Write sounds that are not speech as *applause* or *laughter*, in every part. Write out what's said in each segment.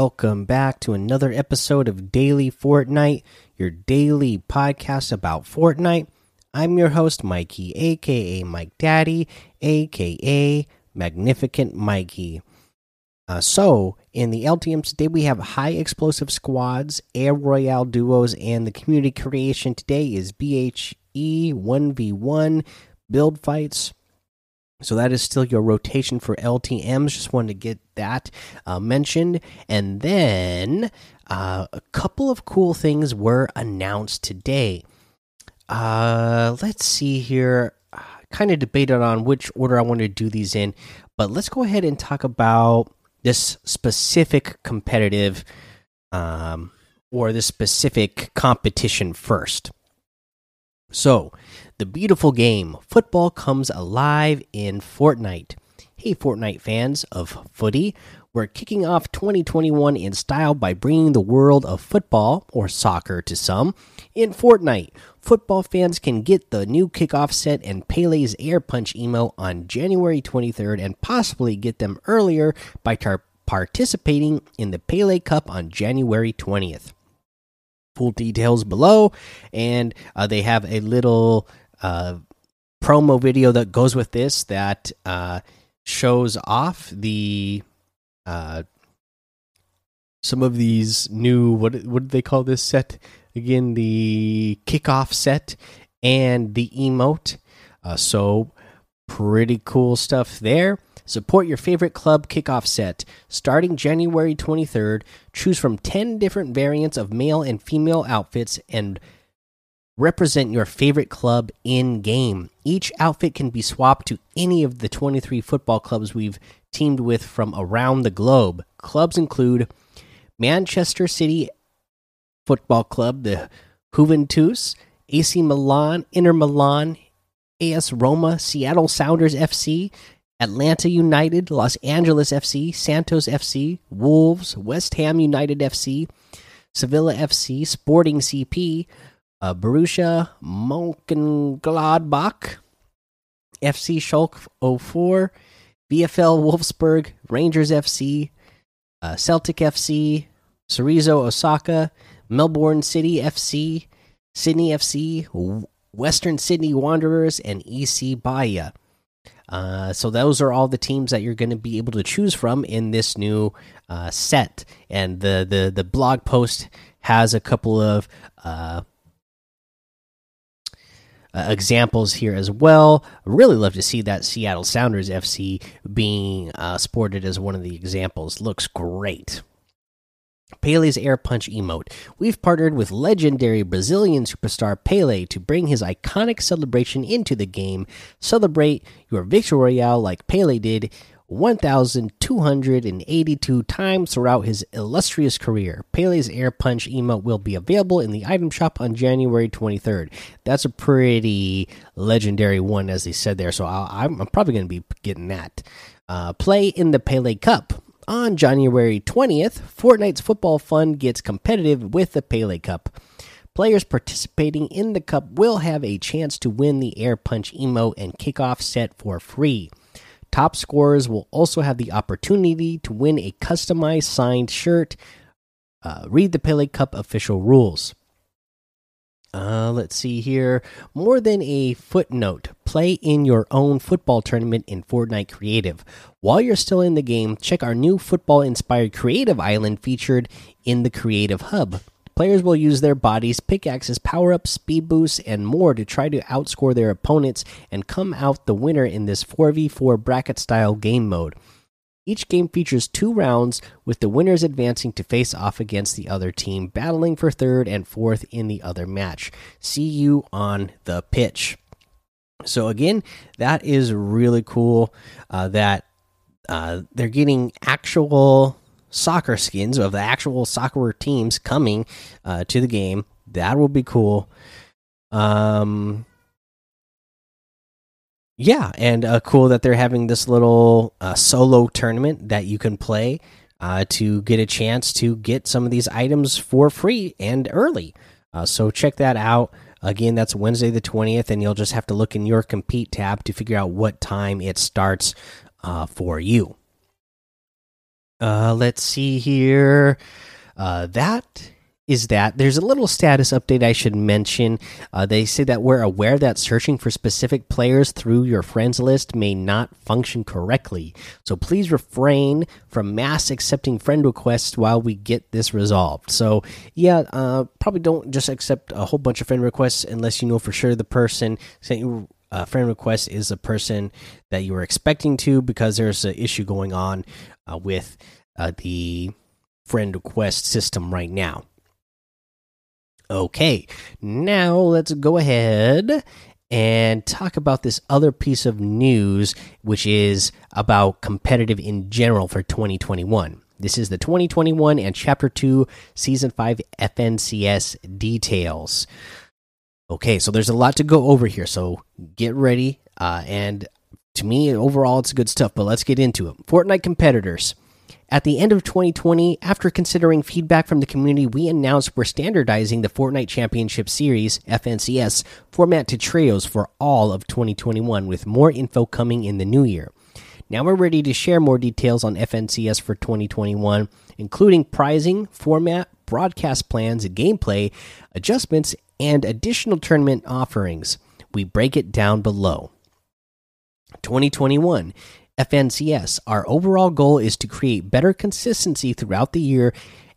Welcome back to another episode of Daily Fortnite, your daily podcast about Fortnite. I'm your host, Mikey, aka Mike Daddy, aka Magnificent Mikey. Uh, so, in the LTM today, we have high explosive squads, air royale duos, and the community creation today is BHE 1v1 build fights. So that is still your rotation for LTMs. Just wanted to get that uh, mentioned. And then uh, a couple of cool things were announced today. Uh, let's see here. Kind of debated on which order I want to do these in, but let's go ahead and talk about this specific competitive um, or this specific competition first. So, the beautiful game, football comes alive in Fortnite. Hey, Fortnite fans of footy, we're kicking off 2021 in style by bringing the world of football, or soccer to some, in Fortnite. Football fans can get the new kickoff set and Pele's Air Punch emo on January 23rd and possibly get them earlier by participating in the Pele Cup on January 20th full details below and uh, they have a little promo video that goes with this that uh, shows off the uh, some of these new what what do they call this set? Again the kickoff set and the emote. Uh, so pretty cool stuff there. Support your favorite club kickoff set. Starting January 23rd, choose from 10 different variants of male and female outfits and represent your favorite club in game. Each outfit can be swapped to any of the 23 football clubs we've teamed with from around the globe. Clubs include Manchester City Football Club, the Juventus, AC Milan, Inter Milan, AS Roma, Seattle Sounders FC, Atlanta United, Los Angeles FC, Santos FC, Wolves, West Ham United FC, Sevilla FC, Sporting CP, uh, Borussia Mönchengladbach, FC Schalke 04, VFL Wolfsburg, Rangers FC, uh, Celtic FC, Cerezo Osaka, Melbourne City FC, Sydney FC, Western Sydney Wanderers, and EC Bahia. Uh, so those are all the teams that you're going to be able to choose from in this new uh, set. And the the the blog post has a couple of uh, examples here as well. Really love to see that Seattle Sounders FC being uh, sported as one of the examples. Looks great. Pele's Air Punch emote. We've partnered with legendary Brazilian superstar Pele to bring his iconic celebration into the game. Celebrate your victory royale like Pele did 1,282 times throughout his illustrious career. Pele's Air Punch emote will be available in the item shop on January 23rd. That's a pretty legendary one, as they said there, so i am probably going to be getting that. Uh, play in the Pele Cup on January 20th, Fortnite's football fund gets competitive with the Pele Cup. Players participating in the cup will have a chance to win the Air Punch emote and kickoff set for free. Top scorers will also have the opportunity to win a customized signed shirt. Uh, read the Pele Cup official rules. Uh, let's see here. More than a footnote. Play in your own football tournament in Fortnite Creative. While you're still in the game, check our new football inspired creative island featured in the Creative Hub. Players will use their bodies, pickaxes, power ups, speed boosts, and more to try to outscore their opponents and come out the winner in this 4v4 bracket style game mode. Each game features two rounds, with the winners advancing to face off against the other team, battling for third and fourth in the other match. See you on the pitch. So, again, that is really cool uh, that uh, they're getting actual soccer skins of the actual soccer teams coming uh, to the game. That will be cool. Um, yeah, and uh, cool that they're having this little uh, solo tournament that you can play uh, to get a chance to get some of these items for free and early. Uh, so check that out. Again, that's Wednesday the 20th, and you'll just have to look in your compete tab to figure out what time it starts uh, for you. Uh, let's see here. Uh, that is that there's a little status update I should mention. Uh, they say that we're aware that searching for specific players through your friends list may not function correctly. So please refrain from mass accepting friend requests while we get this resolved. So, yeah, uh, probably don't just accept a whole bunch of friend requests unless you know for sure the person sent you a friend request is a person that you were expecting to because there's an issue going on uh, with uh, the friend request system right now. Okay, now let's go ahead and talk about this other piece of news, which is about competitive in general for 2021. This is the 2021 and Chapter 2 Season 5 FNCS details. Okay, so there's a lot to go over here, so get ready. Uh, and to me, overall, it's good stuff, but let's get into it. Fortnite competitors. At the end of 2020, after considering feedback from the community, we announced we're standardizing the Fortnite Championship Series FNCS format to trios for all of 2021, with more info coming in the new year. Now we're ready to share more details on FNCS for 2021, including pricing, format, broadcast plans, gameplay, adjustments, and additional tournament offerings. We break it down below. 2021 FNCS. Our overall goal is to create better consistency throughout the year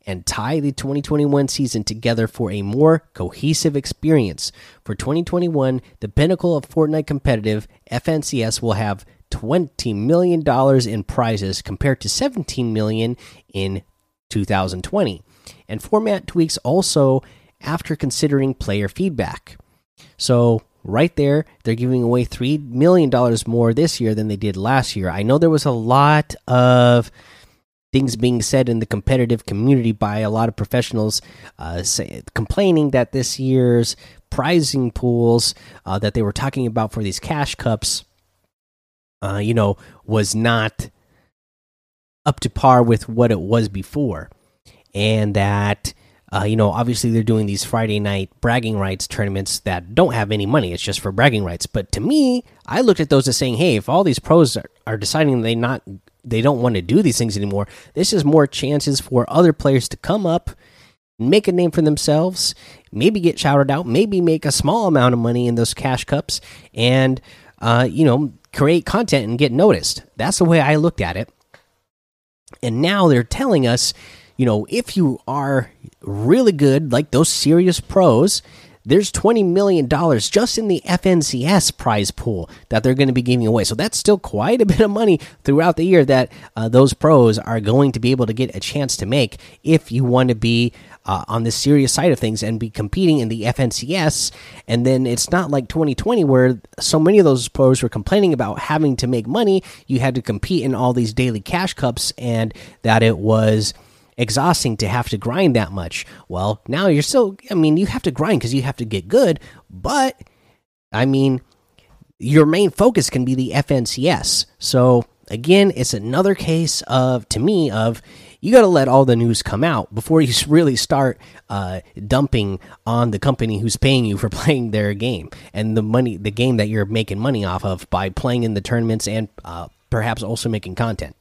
and tie the 2021 season together for a more cohesive experience. For 2021, the pinnacle of Fortnite competitive, FNCS will have $20 million in prizes compared to $17 million in 2020. And format tweaks also after considering player feedback. So, right there. They're giving away three million dollars more this year than they did last year. I know there was a lot of things being said in the competitive community by a lot of professionals uh, say, complaining that this year's prizing pools uh, that they were talking about for these cash cups uh, you know was not up to par with what it was before. And that uh, you know, obviously they're doing these Friday night bragging rights tournaments that don't have any money. It's just for bragging rights. But to me, I looked at those as saying, hey, if all these pros are, are deciding they not they don't want to do these things anymore, this is more chances for other players to come up, make a name for themselves, maybe get shouted out, maybe make a small amount of money in those cash cups, and uh, you know, create content and get noticed. That's the way I looked at it. And now they're telling us you know, if you are really good, like those serious pros, there's $20 million just in the FNCS prize pool that they're going to be giving away. So that's still quite a bit of money throughout the year that uh, those pros are going to be able to get a chance to make if you want to be uh, on the serious side of things and be competing in the FNCS. And then it's not like 2020 where so many of those pros were complaining about having to make money. You had to compete in all these daily cash cups and that it was exhausting to have to grind that much. Well, now you're still, I mean, you have to grind because you have to get good, but I mean, your main focus can be the FNCS. So, again, it's another case of, to me, of you got to let all the news come out before you *laughs* really start uh, dumping on the company who's paying you for *laughs* playing their game and the money, the game that you're making money off of by playing in the tournaments and uh, perhaps also making content.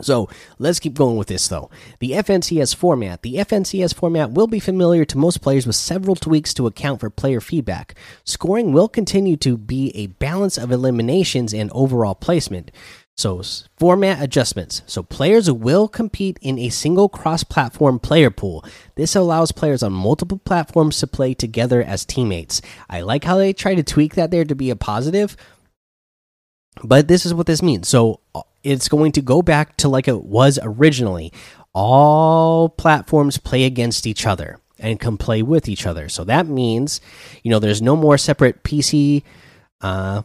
So let's keep going with this though. The FNCS format. The FNCS format will be familiar to most players with several tweaks to account for player feedback. Scoring will continue to be a balance of eliminations and overall placement. So, format adjustments. So, players will compete in a single cross platform player pool. This allows players on multiple platforms to play together as teammates. I like how they try to tweak that there to be a positive, but this is what this means. So, it's going to go back to like it was originally. All platforms play against each other and can play with each other. So that means, you know, there's no more separate PC uh,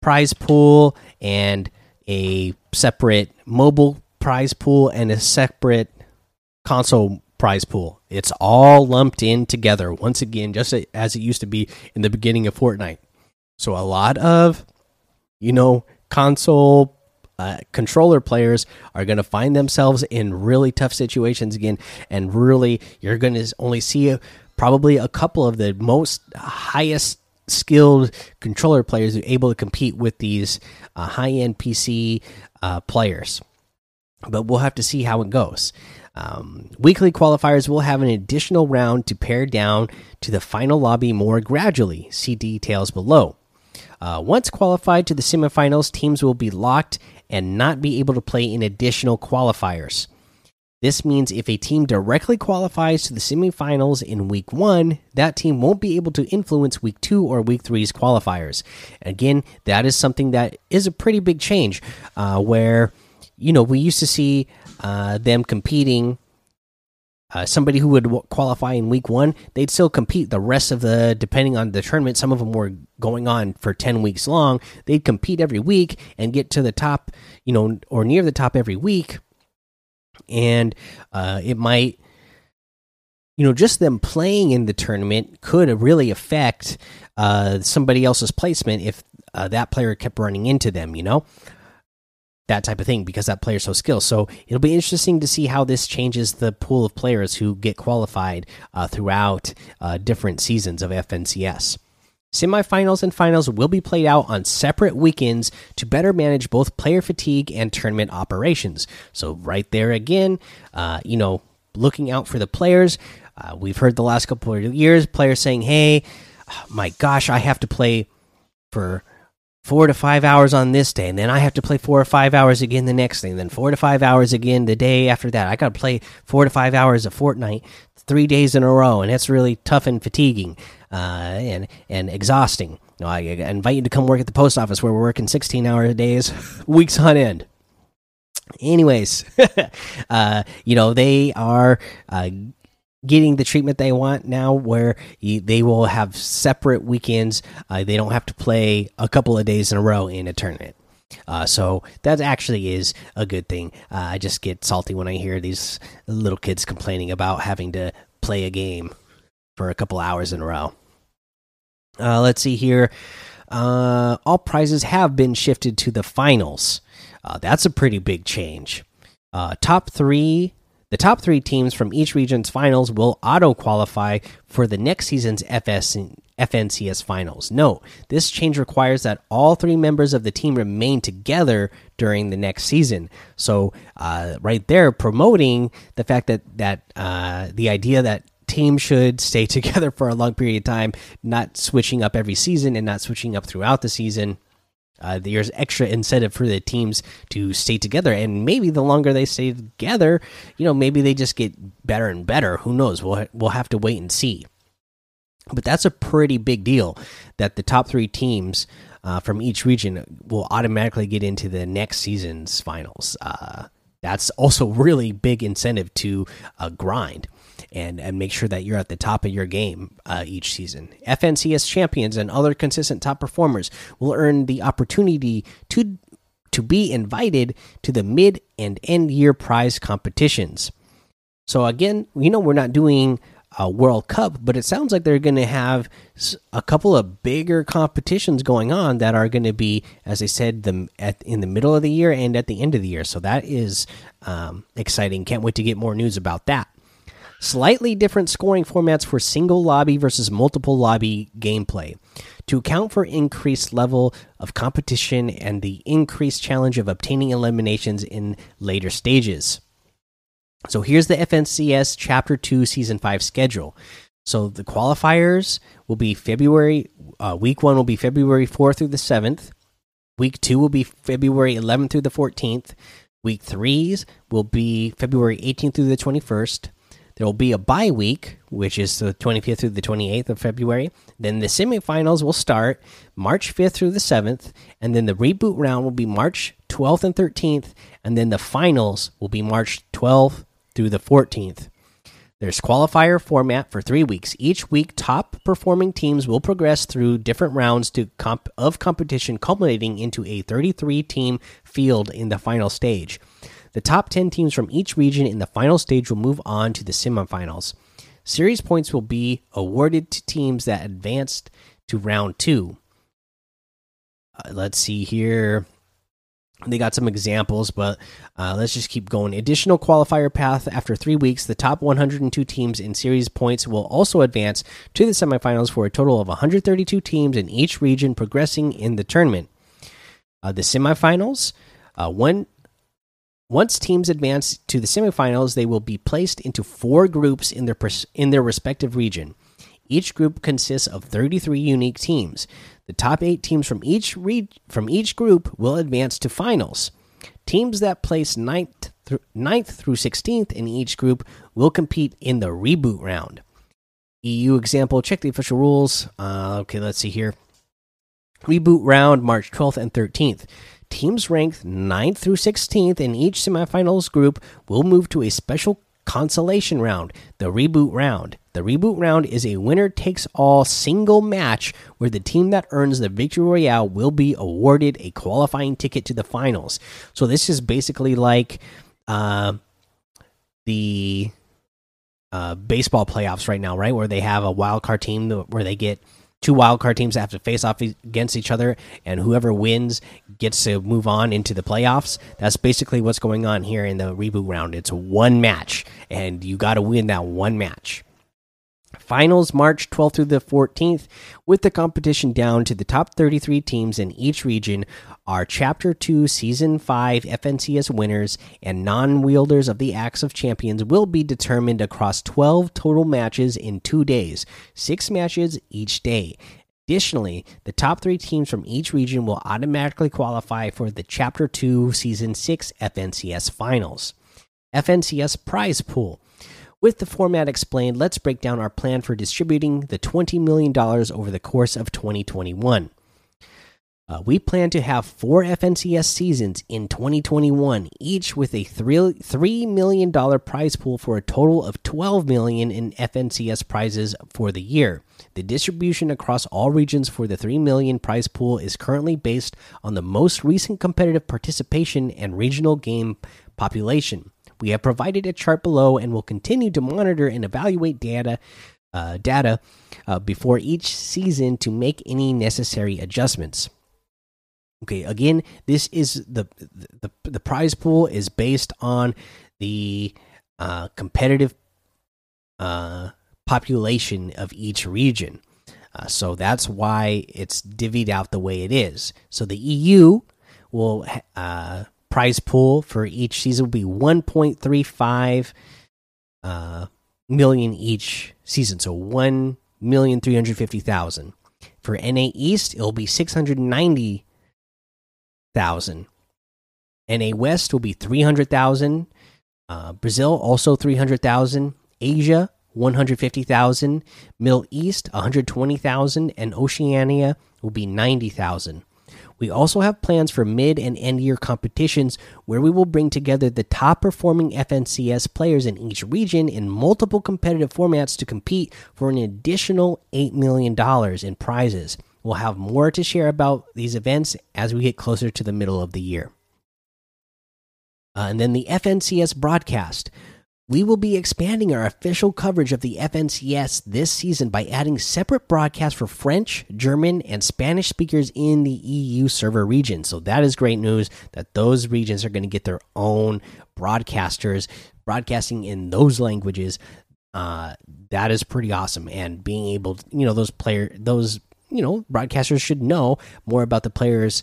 prize pool and a separate mobile prize pool and a separate console prize pool. It's all lumped in together once again, just as it used to be in the beginning of Fortnite. So a lot of, you know, console uh, controller players are going to find themselves in really tough situations again, and really you're going to only see probably a couple of the most highest skilled controller players are able to compete with these uh, high end PC uh, players. but we'll have to see how it goes. Um, weekly qualifiers will have an additional round to pare down to the final lobby more gradually. See details below. Uh, once qualified to the semifinals, teams will be locked and not be able to play in additional qualifiers. This means if a team directly qualifies to the semifinals in week one, that team won't be able to influence week two or week three's qualifiers. Again, that is something that is a pretty big change uh, where, you know, we used to see uh, them competing. Uh, somebody who would qualify in week one, they'd still compete the rest of the, depending on the tournament. Some of them were going on for 10 weeks long. They'd compete every week and get to the top, you know, or near the top every week. And uh, it might, you know, just them playing in the tournament could really affect uh, somebody else's placement if uh, that player kept running into them, you know? That type of thing because that player's so skilled. So it'll be interesting to see how this changes the pool of players who get qualified uh, throughout uh, different seasons of FNCS. Semifinals and finals will be played out on separate weekends to better manage both player fatigue and tournament operations. So, right there again, uh, you know, looking out for the players. Uh, we've heard the last couple of years players saying, hey, my gosh, I have to play for four to five hours on this day, and then I have to play four or five hours again the next day, then four to five hours again the day after that. I got to play four to five hours a fortnight, three days in a row, and that's really tough and fatiguing, uh, and and exhausting. You know, I, invite you to come work at the post office where we're working sixteen hour days, *laughs* weeks on end. Anyways, *laughs* uh, you know they are uh, getting the treatment they want now where you, they will have separate weekends uh, they don't have to play a couple of days in a row in a tournament. Uh, so that actually is a good thing. Uh, i just get salty when i hear these little kids complaining about having to play a game for a couple hours in a row. Uh, let's see here. Uh, all prizes have been shifted to the finals. Uh, that's a pretty big change. Top three the top three teams from each region's finals will auto qualify for the next season's FS FNCS finals. Note, this change requires that all three members of the team remain together during the next season. So, uh, right there, promoting the fact that that uh, the idea that teams should stay *laughs* together for a long period of time, not switching up every season and not switching up throughout the season uh, there's extra incentive for the teams to stay together, and maybe the longer they stay together, you know, maybe they just get better and better. Who knows? We'll we'll have to wait and see. But that's a pretty big deal that the top three teams uh, from each region will automatically get into the next season's finals. Uh, that's also *laughs* really big incentive to uh, grind and and make sure that you're at the top of your game uh, each season. FNCS champions and other consistent top performers will earn the opportunity to to be invited to the mid and end year prize competitions. So again, you know we're not doing a World Cup, but it sounds like they're going to have a couple of bigger competitions going on that are going to be, as I said, the at in the middle of the year and at the end of the year. So that is um, exciting. Can't wait to get more news about that. Slightly different scoring formats for single lobby versus multiple lobby gameplay. To account for increased level of competition and the increased challenge of obtaining eliminations in later stages. So here's the FNCS Chapter 2 Season 5 schedule. So the qualifiers will be February, uh, week one will be February 4th through the 7th. Week two will be February 11th through the 14th. Week threes will be February 18th through the 21st. There will be a bye week, which is the 25th through the 28th of February. Then the semifinals will start March 5th through the 7th, and then the reboot round will be March 12th and 13th, and then the finals will be March 12th through the 14th. There's qualifier format for three weeks. Each week, top performing teams will progress through different rounds to comp of competition, culminating into a 33 team field in the final stage. The top 10 teams from each region in the final stage will move on to the semifinals. Series points will be awarded to teams that advanced to round two. Uh, let's see here. They got some examples, but uh, let's just keep going. Additional qualifier path after three weeks. The top 102 teams in series points will also advance to the semifinals for a total of 132 teams in each region progressing in the tournament. Uh, the semifinals, uh, one once teams advance to the semifinals, they will be placed into four groups in their in their respective region. Each group consists of 33 unique teams. The top 8 teams from each from each group will advance to finals. Teams that place 9th, th 9th through 16th in each group will compete in the reboot round. EU example, check the official rules. Uh, okay, let's see here. Reboot round March 12th and 13th. Teams ranked 9th through 16th in each semifinals group will move to a special consolation round, the reboot round. The reboot round is a winner takes all single match where the team that earns the victory royale will be awarded a qualifying ticket to the finals. So this is basically like uh, the uh, baseball playoffs right now, right? Where they have a wild card team where they get two wildcard teams have to face off against each other, and whoever wins gets to move on into the playoffs. That's basically what's going on here in the reboot round. It's one match, and you got to win that one match. Finals March 12th through the 14th, with the competition down to the top 33 teams in each region. Our Chapter 2 Season 5 FNCS winners and non wielders of the Axe of Champions will be determined across 12 total matches in two days, six matches each day. Additionally, the top three teams from each region will automatically qualify for the Chapter 2 Season 6 FNCS Finals. FNCS Prize Pool with the format explained, let's break down our plan for distributing the $20 million over the course of 2021. Uh, we plan to have four FNCS seasons in 2021, each with a three three million dollar prize pool for a total of 12 million in FNCS prizes for the year. The distribution across all regions for the 3 million prize pool is currently based on the most recent competitive participation and regional game population. We have provided a chart below and will continue to monitor and evaluate data uh, data uh, before each season to make any necessary adjustments. Okay, again, this is the the the prize pool is based on the uh, competitive uh, population of each region. Uh, so that's why it's divvied out the way it is. So the EU will uh, prize pool for each season will be 1.35 uh, million each season. So 1,350,000. For NA East, it'll be 690,000. NA West will be 300,000. Uh, Brazil also 300,000. Asia 150,000. Middle East 120,000. And Oceania will be 90,000. We also have plans for mid and end year competitions where we will bring together the top performing FNCS players in each region in multiple competitive formats to compete for an additional $8 million in prizes. We'll have more to share about these events as we get closer to the middle of the year. Uh, and then the FNCS broadcast. We will be expanding our official coverage of the FNCS this season by adding separate broadcasts for French, German, and Spanish speakers in the EU server region. So that is great news that those regions are going to get their own broadcasters broadcasting in those languages. Uh, that is pretty awesome, and being able, to, you know, those player, those you know, broadcasters should know more about the players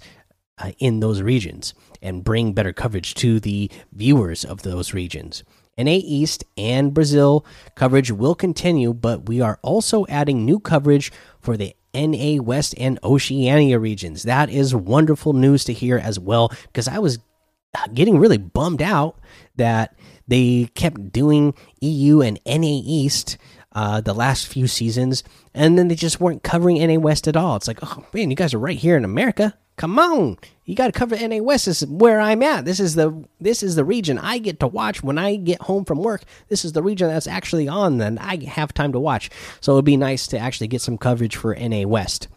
uh, in those regions and bring better coverage to the viewers of those regions. NA East and Brazil coverage will continue, but we are also adding new coverage for the NA West and Oceania regions. That is wonderful news to hear as well, because I was getting really bummed out that they kept doing EU and NA East uh, the last few seasons, and then they just weren't covering NA West at all. It's like, oh man, you guys are right here in America. Come on, you got to cover NA West. This is where I'm at. This is the this is the region I get to watch when I get home from work. This is the region that's actually on. Then I have time to watch. So it'd be nice to actually get some coverage for NA West.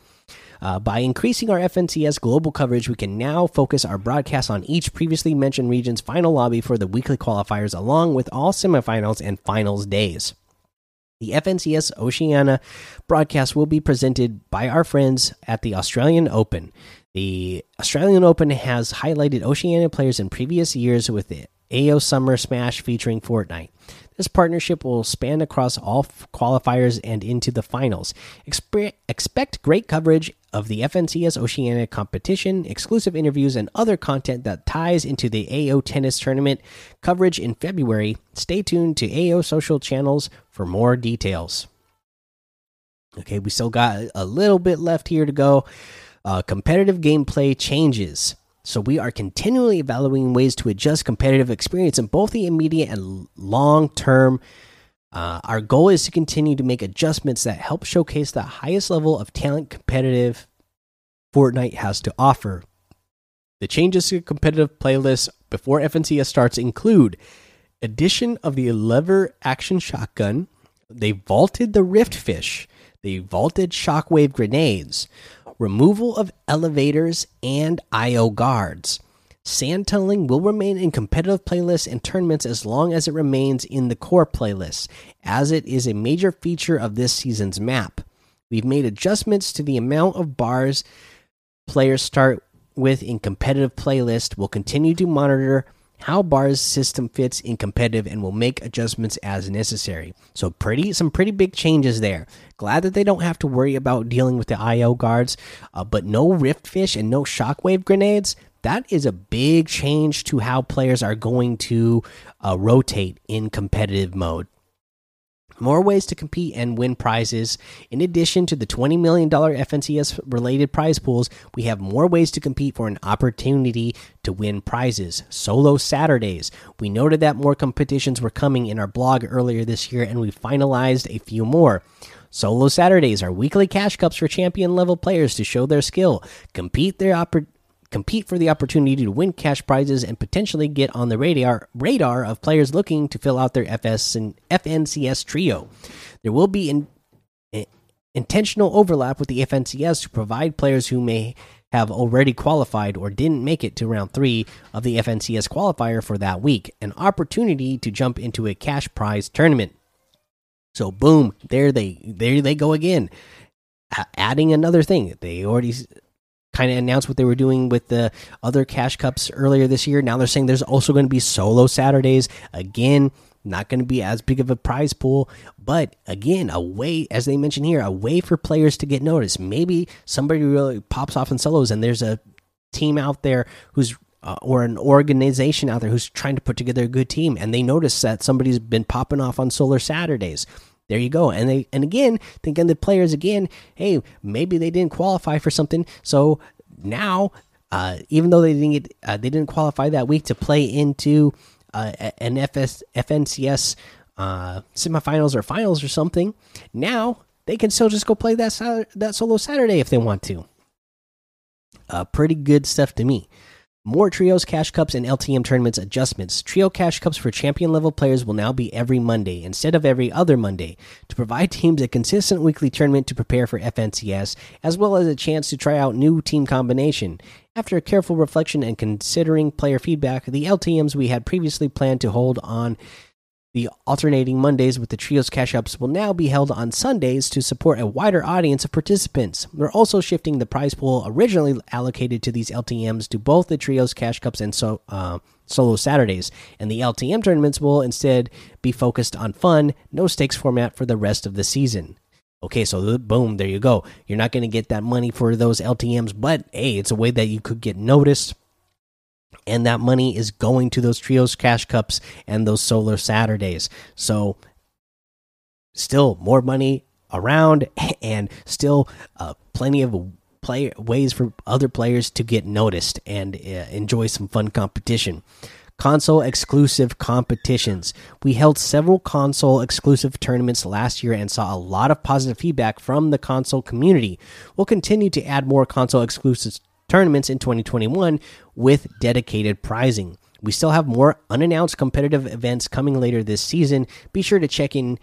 Uh, by increasing our FNCS global coverage, we can now focus our broadcasts on each previously mentioned region's final lobby for the weekly qualifiers, along with all semifinals and finals days. The FNCS Oceania broadcast will be presented by our friends at the Australian Open. The Australian Open has highlighted Oceania players in previous years with the AO Summer Smash featuring Fortnite. This partnership will span across all qualifiers and into the finals. Expe expect great coverage of the FNCS Oceania competition, exclusive interviews, and other content that ties into the AO Tennis Tournament coverage in February. Stay tuned to AO social channels for more details. Okay, we still got a little bit left here to go. Uh, competitive gameplay changes. So we are continually evaluating ways to adjust competitive experience in both the immediate and long term. Uh, our goal is to continue to make adjustments that help showcase the highest level of talent competitive Fortnite has to offer. The changes to competitive playlists before FNCS starts include addition of the lever action shotgun. They vaulted the Rift Fish. They vaulted shockwave grenades removal of elevators, and IO guards. Sand tunneling will remain in competitive playlists and tournaments as long as it remains in the core playlist, as it is a major feature of this season's map. We've made adjustments to the amount of bars players start with in competitive playlist. We'll continue to monitor how bars system fits in competitive and will make adjustments as necessary. So pretty some pretty big changes there. Glad that they don't have to worry about dealing with the IO guards, uh, but no rift fish and no shockwave grenades. That is a big change to how players are going to uh, rotate in competitive mode more ways to compete and win prizes. In addition to the $20 million FNCS related prize pools, we have more ways to compete for an opportunity to win prizes. Solo Saturdays. We noted that more competitions were coming in our blog earlier this year, and we finalized a few more. Solo Saturdays are weekly cash cups for champion level players to show their skill, compete their compete for the opportunity to win cash prizes and potentially get on the radar radar of players looking to fill out their FS and FNCS trio. There will be in, in, intentional overlap with the FNCS to provide players who may have already qualified or didn't make it to round 3 of the FNCS qualifier for that week an opportunity to jump into a cash prize tournament. So boom, there they there they go again. adding another thing. They already kind of announced what they were doing with the other cash cups earlier this year. Now they're saying there's also going to be solo Saturdays. Again, not going to be as big of a prize pool, but again, a way, as they mentioned here, a way for players to get noticed. Maybe somebody really pops off in solos and there's a team out there who's uh, or an organization out there who's trying to put together a good team and they notice that somebody's been popping off on Solo Saturdays there you go. And they and again, thinking the players again, hey, maybe they didn't qualify for something. So now, uh, even though they didn't get, uh, they didn't qualify that week to play into uh, an FS FNCS uh, semifinals or finals or something, now they can still just go play that that solo Saturday if they want to. Uh, pretty good stuff to me. More Trios Cash Cups and LTM tournaments adjustments. Trio Cash Cups for champion level players will now be every Monday instead of every other Monday to provide *laughs* teams a consistent weekly tournament to prepare for FNCS, as well as a chance to try out new team combination. After careful reflection and considering player feedback, the LTMs we had previously planned to hold on the alternating Mondays with the Trios Cash Cups will now be held on Sundays to support a wider audience of participants. We're also shifting the prize pool originally allocated to these LTMs to both the Trios Cash Cups and so, uh, Solo Saturdays, and the LTM tournaments will instead be focused on fun, no stakes format for the rest of the season. Okay, so boom, there you go. You're not going to get that money for those LTMs, but hey, it's a way that you could get noticed and that money is going to those trios cash cups and those solo saturdays. So still more money around *laughs* and still uh, plenty of play ways for other players to get noticed and uh, enjoy some fun competition. Console exclusive competitions. We held several console exclusive tournaments last year and saw a lot of positive feedback from the console community. We'll continue to add more console exclusive tournaments in 2021 with dedicated prizing. We still have more unannounced competitive events coming later this season. Be sure to check in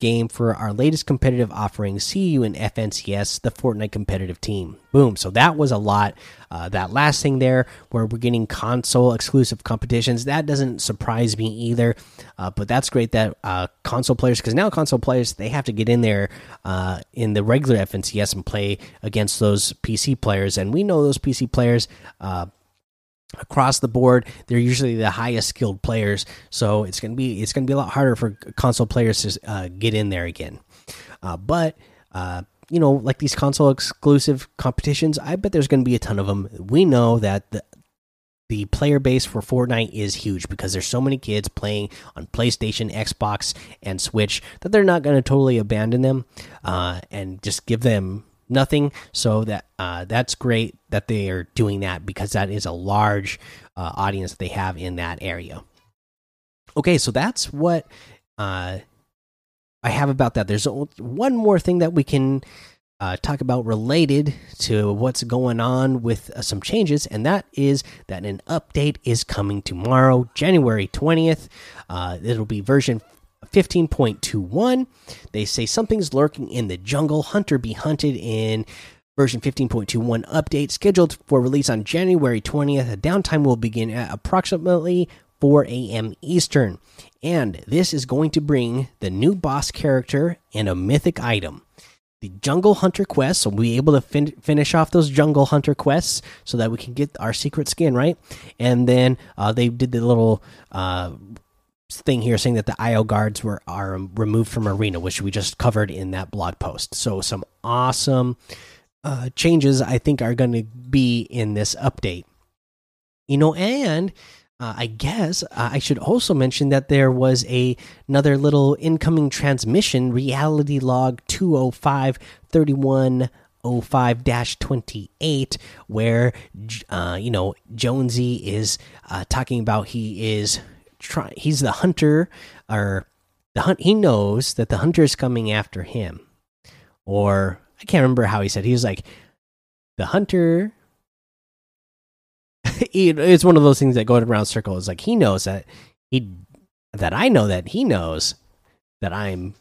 game for our latest competitive offering. See you in FNCS, the Fortnite competitive team. Boom. So that was a lot. Uh, that last thing there, where we're getting console exclusive competitions, that doesn't surprise me either. Uh, but that's great that uh, console players, because now console players, they have to get in there uh, in the regular FNCS and play against those PC players. And we know those PC players uh, across the board they're usually the highest skilled players. So it's gonna be it's gonna be a lot harder for console players to uh, get in there again. Uh, but uh, you know like these console exclusive competitions i bet there's gonna be a ton of them we know that the the player base for Fortnite is huge because there's so many kids playing on PlayStation, Xbox, and Switch that they're not going to totally abandon them uh, and just give them nothing. So that uh, that's great that they are doing that because that is a large uh, audience they have in that area. Okay, so that's what uh, I have about that. There's one more thing that we can uh, talk about related to what's going on with uh, some changes, and that is that an update is coming tomorrow, January 20th. Uh, it'll be version 15.21. They say something's lurking in the jungle. Hunter be hunted in version 15.21 update scheduled for release on January 20th. A downtime will begin at approximately 4 a.m. Eastern. And this is going to bring the new boss character and a mythic item the Jungle Hunter quest. So we'll be able to fin finish off those Jungle Hunter quests so that we can get our secret skin, right? And then uh, they did the little uh, thing here saying that the IO guards were are removed from arena, which we just covered in that blog post. So some awesome uh, changes I think are going to be in this update. You know, and uh, I guess uh, I should also mention that there was a another little incoming transmission reality log 205 28 where uh, you know Jonesy is uh, talking about he is he's the hunter or the hunt he knows that the hunter is coming after him or I can't remember how he said he was like the hunter *laughs* it's one of those things that go around circles. Like he knows that he that I know that he knows that I'm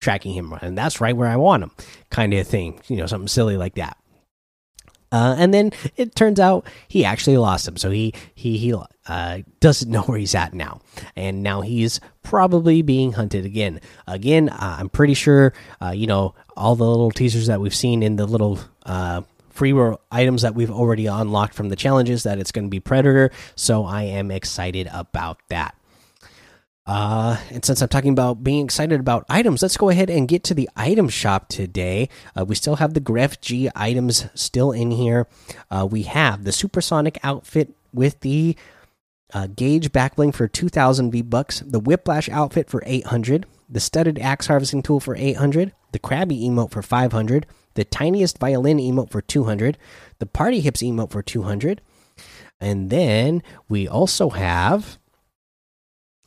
tracking him, and that's right where I want him, kind of thing. You know, something silly like that. Uh, and then it turns out he actually lost him, so he he he uh, doesn't *laughs* know where he's at now, and now he's probably being hunted again. Again, uh, I'm pretty sure, uh, you know, all the little teasers that we've seen in the little uh, free items that we've already unlocked from the challenges that it's going to be Predator. So I am excited about that. Uh, and since I'm talking about being excited about items, let's go ahead and get to the item shop today. Uh, we still have the Grefg items still in here. Uh, we have the Supersonic outfit with the uh, Gauge backbling for 2,000 V bucks, the Whiplash outfit for 800, the Studded Axe Harvesting Tool for 800, the crabby emote for 500, the tiniest violin emote for 200, the party hips emote for 200, and then we also have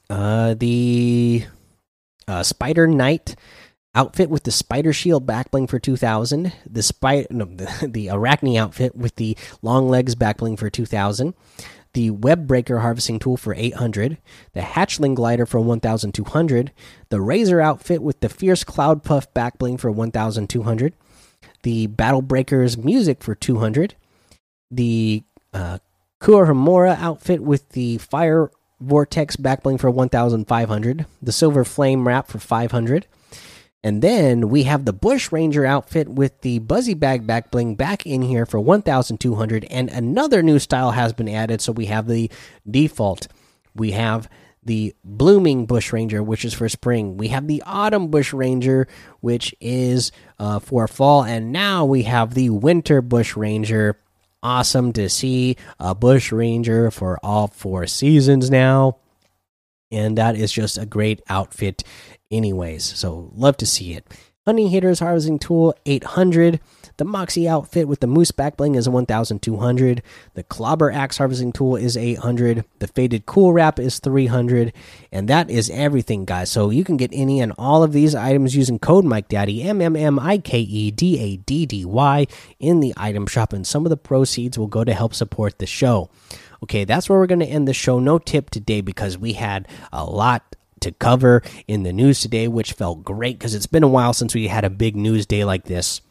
uh, the uh, Spider Knight outfit with the Spider Shield backbling for 2000, the spider no, *laughs* the, the Arachne outfit with the long legs backbling for 2000, the Web Breaker harvesting tool for 800, the Hatchling glider for 1200, the Razor outfit with the Fierce Cloud Puff backbling for 1200 the Battle Breakers music for 200, the uh, Kurohomura outfit with the Fire Vortex backbling for 1,500, the Silver Flame wrap for 500, and then we have the Bush Ranger outfit with the Buzzy Bag back bling back in here for 1,200, and another new style has been added. So we have the default, we have the blooming bush ranger which is for spring. We have the autumn bush ranger which is uh, for fall. And now we have the winter bush ranger. Awesome to see a bush ranger for all four seasons now. And that is just a great outfit anyways so love to see it Honey hitters harvesting tool 800 the Moxie outfit with the Moose back bling is 1200. The Clobber Axe harvesting tool is 800. The Faded Cool Wrap is 300. And that is everything, guys. So you can get any and all of these items using code Mike Daddy M M M I K E D A D D Y in the item shop, and some of the proceeds will go to help support the show. Okay, that's where we're going to end the show. No tip today because we had a lot to cover in the news today, which felt great because it's been a while since we had a big news day like this.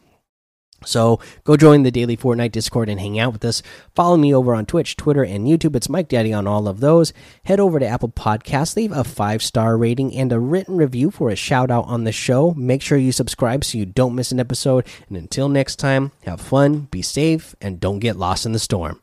So go join the daily Fortnite Discord and hang out with us. Follow me over on Twitch, Twitter, and YouTube. It's Mike Daddy on all of those. Head over to Apple Podcasts, leave a five star rating and a written review for a shout out on the show. Make sure you subscribe so you don't miss an episode. And until next time, have fun, be safe, and don't get lost in the storm.